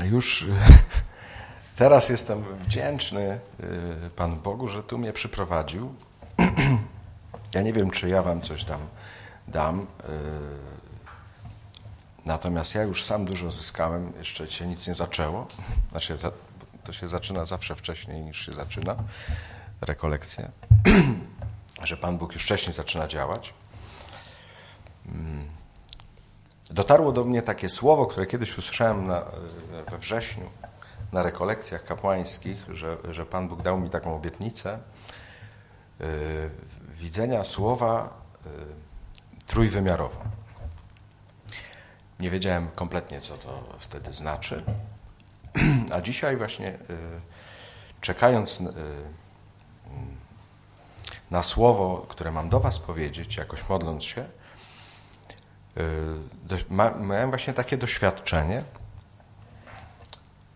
już teraz jestem wdzięczny y, Panu Bogu, że tu mnie przyprowadził. Ja nie wiem, czy ja Wam coś tam dam. Y, natomiast ja już sam dużo zyskałem, jeszcze się nic nie zaczęło. Znaczy, to się zaczyna zawsze wcześniej niż się zaczyna rekolekcja. Że Pan Bóg już wcześniej zaczyna działać. Dotarło do mnie takie słowo, które kiedyś usłyszałem na, we wrześniu na rekolekcjach kapłańskich, że, że Pan Bóg dał mi taką obietnicę yy, widzenia słowa yy, trójwymiarowo. Nie wiedziałem kompletnie, co to wtedy znaczy. A dzisiaj właśnie yy, czekając y, na słowo, które mam do Was powiedzieć, jakoś modląc się, miałem właśnie takie doświadczenie,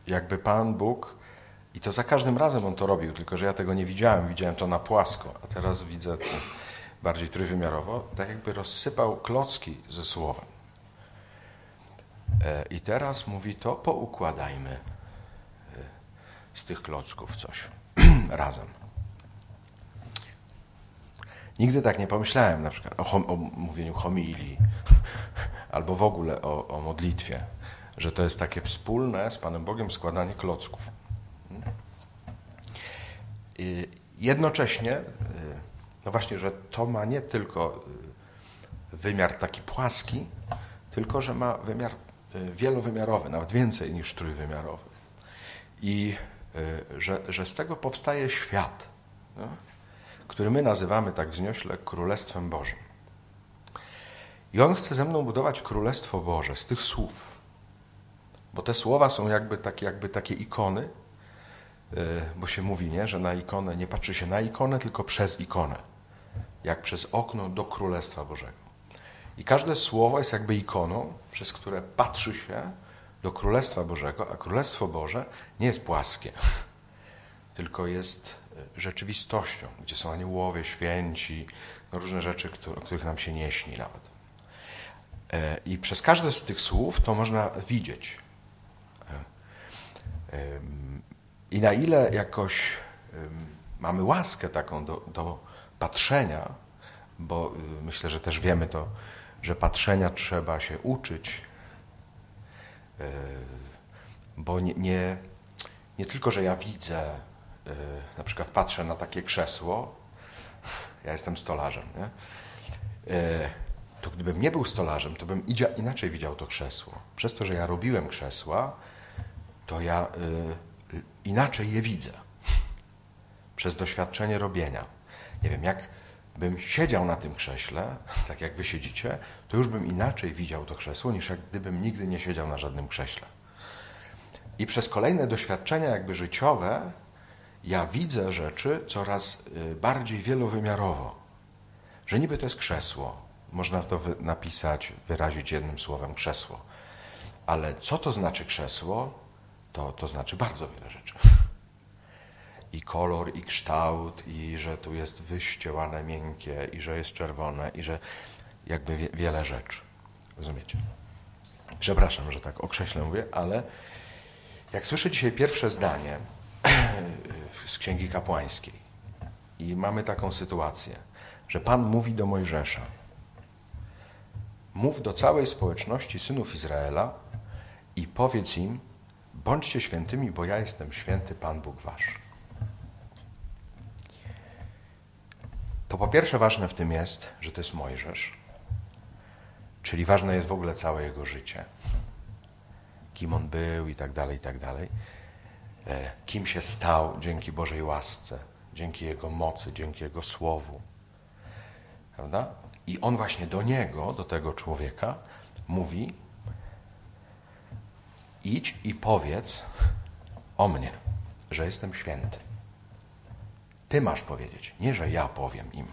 jakby Pan Bóg, i to za każdym razem On to robił, tylko że ja tego nie widziałem, widziałem to na płasko, a teraz widzę to bardziej trójwymiarowo, tak jakby rozsypał klocki ze słowem. E, I teraz mówi to, poukładajmy e, z tych klocków coś razem. Nigdy tak nie pomyślałem na przykład o, hom, o mówieniu homilii albo w ogóle o, o, modlitwie, że to jest takie wspólne z Panem Bogiem składanie klocków. Jednocześnie, y, no właśnie, że to ma nie tylko y, wymiar taki płaski, tylko że ma wymiar y, wielowymiarowy, nawet więcej niż trójwymiarowy. I że, że z tego powstaje świat. No? Który my nazywamy tak wzniośle Królestwem Bożym. I On chce ze mną budować Królestwo Boże z tych słów. Bo te słowa są jakby takie, jakby takie ikony, e, bo się mówi, nie, że na ikonę nie patrzy się na ikonę, tylko przez ikonę. Jak przez okno do Królestwa Bożego. I każde słowo jest jakby ikoną, przez które patrzy się do Królestwa Bożego, a Królestwo Boże nie jest płaskie, tylko jest rzeczywistością, gdzie są aniołowie, święci, no różne rzeczy, o których nam się nie śni nawet. E, I przez każde z tych słów to można widzieć. E, I na ile jakoś mamy łaskę taką do, do patrzenia, bo y, myślę, że też wiemy to, że patrzenia trzeba się uczyć, e, bo nie, nie, nie tylko, że ja widzę na przykład patrzę na takie krzesło, ja jestem stolarzem, nie? Y, to gdybym nie był stolarzem, to bym inaczej widział to krzesło. Przez to, że ja robiłem krzesła, to ja y, inaczej je widzę. Przez doświadczenie robienia. Nie wiem, jak bym siedział na tym krześle, tak jak wy siedzicie, to już bym inaczej widział to krzesło, niż jak gdybym nigdy nie siedział na żadnym krześle. I przez kolejne doświadczenia jakby życiowe ja widzę rzeczy coraz y, bardziej wielowymiarowo. Że niby to jest krzesło. Można to napisać, wyrazić jednym słowem krzesło. Ale co to znaczy krzesło? To, to znaczy bardzo wiele rzeczy. I kolor, i kształt, i że tu jest wyściełane miękkie, i że jest czerwone, i że jakby wie, wiele rzeczy. Rozumiecie? Przepraszam, że tak o krześle mówię, ale jak słyszę dzisiaj pierwsze zdanie, z Księgi Kapłańskiej. I mamy taką sytuację, że Pan mówi do Mojżesza: Mów do całej społeczności synów Izraela i powiedz im: Bądźcie świętymi, bo ja jestem święty Pan Bóg Wasz. To po pierwsze ważne w tym jest, że to jest Mojżesz, czyli ważne jest w ogóle całe jego życie. Kim on był i tak dalej, i tak dalej. E, kim się stał dzięki Bożej łasce, dzięki Jego mocy, dzięki Jego słowu. Prawda? I on właśnie do niego, do tego człowieka, mówi: idź i powiedz o mnie, że jestem święty. Ty masz powiedzieć, nie że ja powiem im,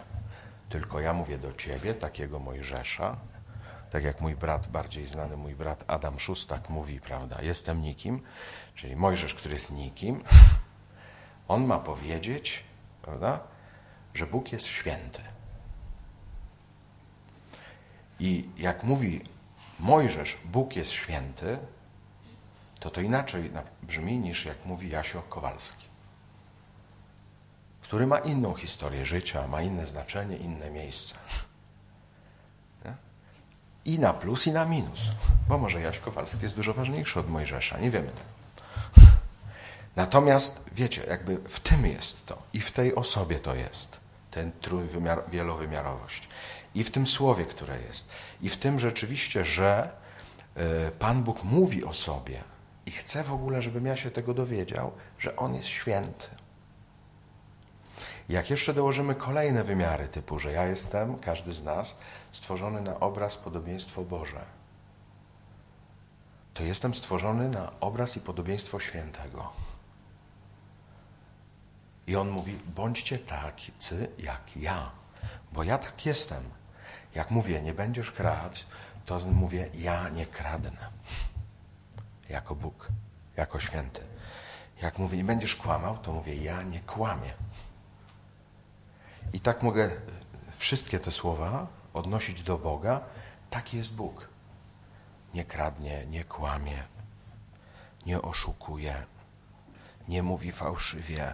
tylko ja mówię do ciebie, takiego Mojżesza, tak jak mój brat, bardziej znany mój brat Adam Szustak mówi, prawda, jestem nikim, czyli Mojżesz, który jest nikim, on ma powiedzieć, prawda, że Bóg jest święty. I jak mówi Mojżesz, Bóg jest święty, to to inaczej brzmi niż jak mówi Jasio Kowalski, który ma inną historię życia, ma inne znaczenie, inne miejsce. I na plus, i na minus. Bo może Jaś Kowalski jest dużo ważniejszy od Mojżesza, nie wiemy tego. Natomiast wiecie, jakby w tym jest to i w tej osobie to jest, ten trójwymiar, wielowymiarowość. I w tym słowie, które jest. I w tym rzeczywiście, że y, Pan Bóg mówi o sobie i chce w ogóle, żebym ja się tego dowiedział, że On jest święty. Jak jeszcze dołożymy kolejne wymiary, typu, że ja jestem, każdy z nas, stworzony na obraz, podobieństwo Boże, to jestem stworzony na obraz i podobieństwo świętego. I on mówi: bądźcie tacy jak ja, bo ja tak jestem. Jak mówię, nie będziesz kradł, to mówię, ja nie kradnę. Jako Bóg, jako święty. Jak mówię, nie będziesz kłamał, to mówię, ja nie kłamię. I tak mogę wszystkie te słowa odnosić do Boga. Taki jest Bóg. Nie kradnie, nie kłamie, nie oszukuje, nie mówi fałszywie,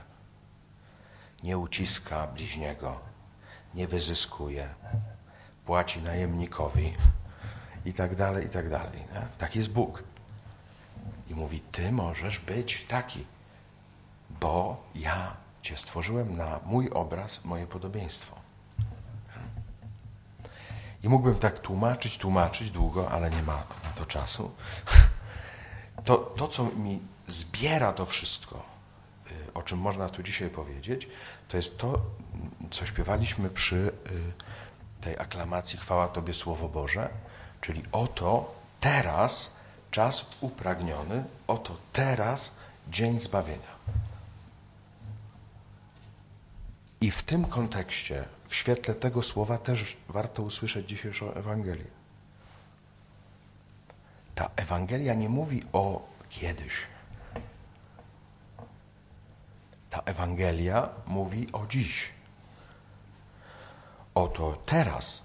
nie uciska bliźniego, nie wyzyskuje, płaci najemnikowi i tak dalej, i tak dalej. Nie? Tak jest Bóg. I mówi, ty możesz być taki, bo ja cię stworzyłem na mój obraz, moje podobieństwo. I mógłbym tak tłumaczyć, tłumaczyć długo, ale nie ma na to czasu. To, to co mi zbiera to wszystko, y, o czym można tu dzisiaj powiedzieć, to jest to, co śpiewaliśmy przy y, tej aklamacji Chwała Tobie Słowo Boże, czyli oto teraz czas upragniony, oto teraz dzień zbawienia. I w tym kontekście, w świetle tego słowa też warto usłyszeć dzisiejszą Ewangelię. Ta Ewangelia nie mówi o kiedyś. Ta Ewangelia mówi o dziś. Oto teraz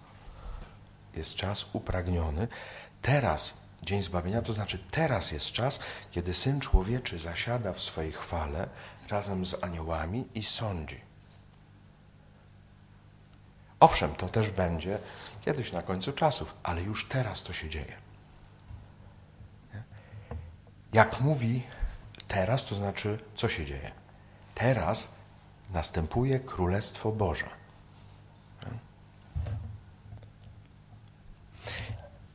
jest czas upragniony, teraz dzień zbawienia, to znaczy teraz jest czas, kiedy Syn Człowieczy zasiada w swojej chwale razem z aniołami i sądzi. Owszem, to też będzie kiedyś na końcu czasów, ale już teraz to się dzieje. Jak mówi teraz, to znaczy co się dzieje? Teraz następuje Królestwo Boże.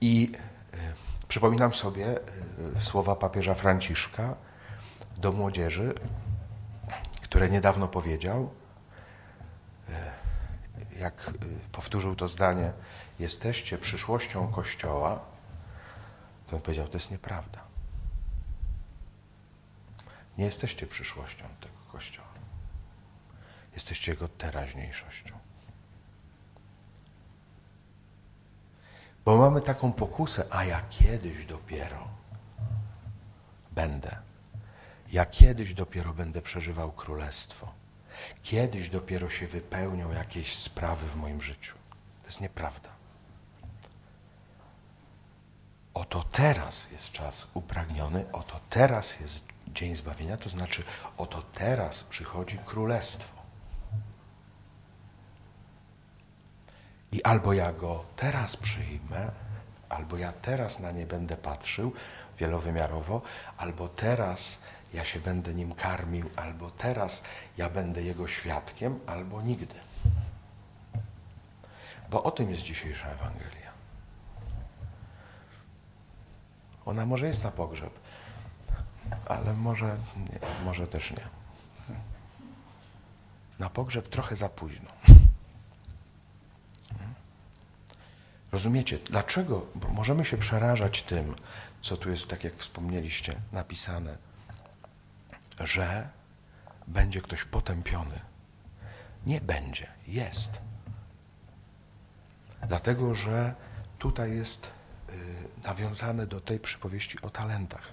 I y, przypominam sobie y, słowa papieża Franciszka do młodzieży, które niedawno powiedział, jak powtórzył to zdanie, jesteście przyszłością Kościoła, to on powiedział, to jest nieprawda. Nie jesteście przyszłością tego Kościoła. Jesteście jego teraźniejszością. Bo mamy taką pokusę, a ja kiedyś dopiero będę. Ja kiedyś dopiero będę przeżywał królestwo. Kiedyś dopiero się wypełnią jakieś sprawy w moim życiu. To jest nieprawda. Oto teraz jest czas upragniony, oto teraz jest dzień zbawienia, to znaczy oto teraz przychodzi królestwo. I albo ja go teraz przyjmę, albo ja teraz na nie będę patrzył wielowymiarowo, albo teraz ja się będę nim karmił, albo teraz ja będę jego świadkiem, albo nigdy. Bo o tym jest dzisiejsza Ewangelia. Ona może jest na pogrzeb, ale może, nie, może też nie. Na pogrzeb trochę za późno. Rozumiecie, dlaczego? Bo możemy się przerażać tym, co tu jest, tak jak wspomnieliście, napisane, że będzie ktoś potępiony. Nie będzie, jest. Dlatego, że tutaj jest y, nawiązane do tej przypowieści o talentach.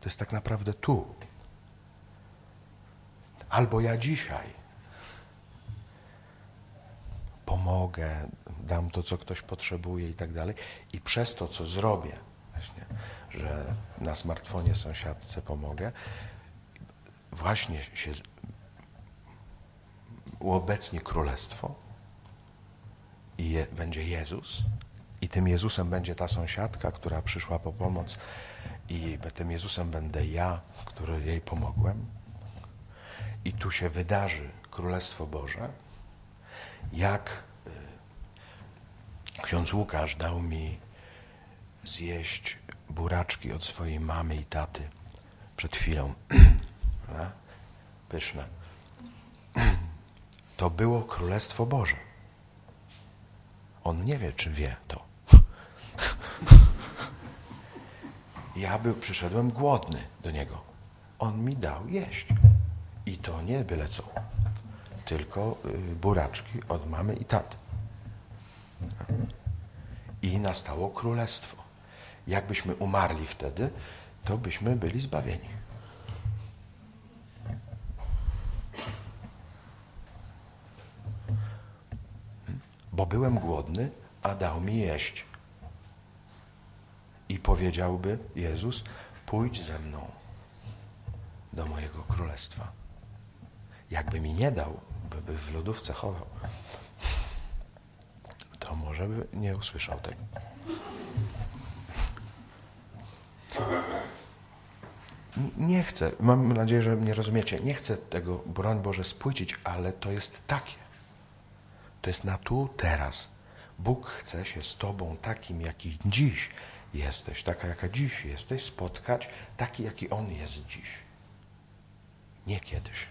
To jest tak naprawdę tu. Albo ja dzisiaj pomogę, dam to, co ktoś potrzebuje i tak dalej. I przez to, co zrobię właśnie, że na smartfonie sąsiadce pomogę. Właśnie się uobecni królestwo i je, będzie Jezus i tym Jezusem będzie ta sąsiadka, która przyszła po pomoc i tym Jezusem będę ja, który jej pomogłem. I tu się wydarzy Królestwo Boże, jak y, ksiądz Łukasz dał mi zjeść buraczki od swojej mamy i taty przed chwilą. Pyszne. To było Królestwo Boże. On nie wie, czy wie to. Ja był, przyszedłem głodny do niego. On mi dał jeść. I to nie byle co, tylko y, buraczki od mamy i taty. I nastało królestwo. Jakbyśmy umarli wtedy, to byśmy byli zbawieni. Bo byłem głodny, a dał mi jeść. I powiedziałby Jezus: Pójdź ze mną do mojego królestwa. Jakby mi nie dał, by, w lodówce chował, to może by nie usłyszał tego. Nie- chcę, mam nadzieję, że mnie rozumiecie, nie chcę tego, broń Boże, spłycić, ale to jest takie. To jest na tu, teraz. Bóg chce się z Tobą takim, jaki dziś jesteś, taka, jaka dziś jesteś, spotkać, taki, jaki On jest dziś. Nie kiedyś.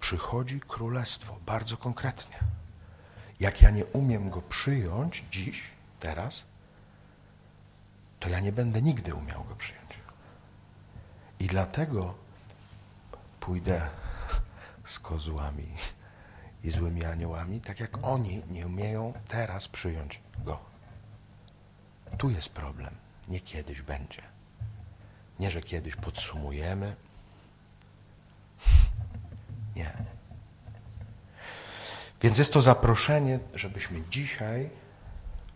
Przychodzi królestwo, bardzo konkretnie. Jak ja nie umiem go przyjąć dziś, teraz, to ja nie będę nigdy umiał go przyjąć. I dlatego pójdę z kozłami i złymi aniołami, tak jak oni nie umieją teraz przyjąć go. Tu jest problem. Nie kiedyś będzie. Nie, że kiedyś podsumujemy. Nie. Więc jest to zaproszenie, żebyśmy dzisiaj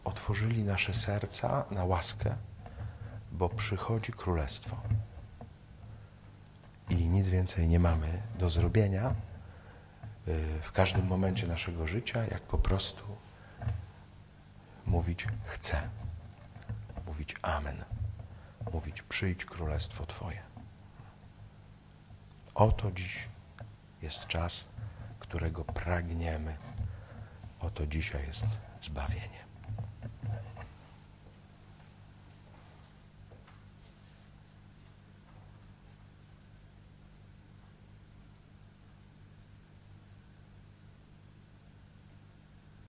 otworzyli nasze serca na łaskę, bo przychodzi królestwo. I nic więcej nie mamy do zrobienia y, w każdym momencie naszego życia, jak po prostu mówić chcę, mówić amen, mówić przyjdź królestwo Twoje. Oto dziś jest czas, którego pragniemy. Oto dzisiaj jest zbawienie.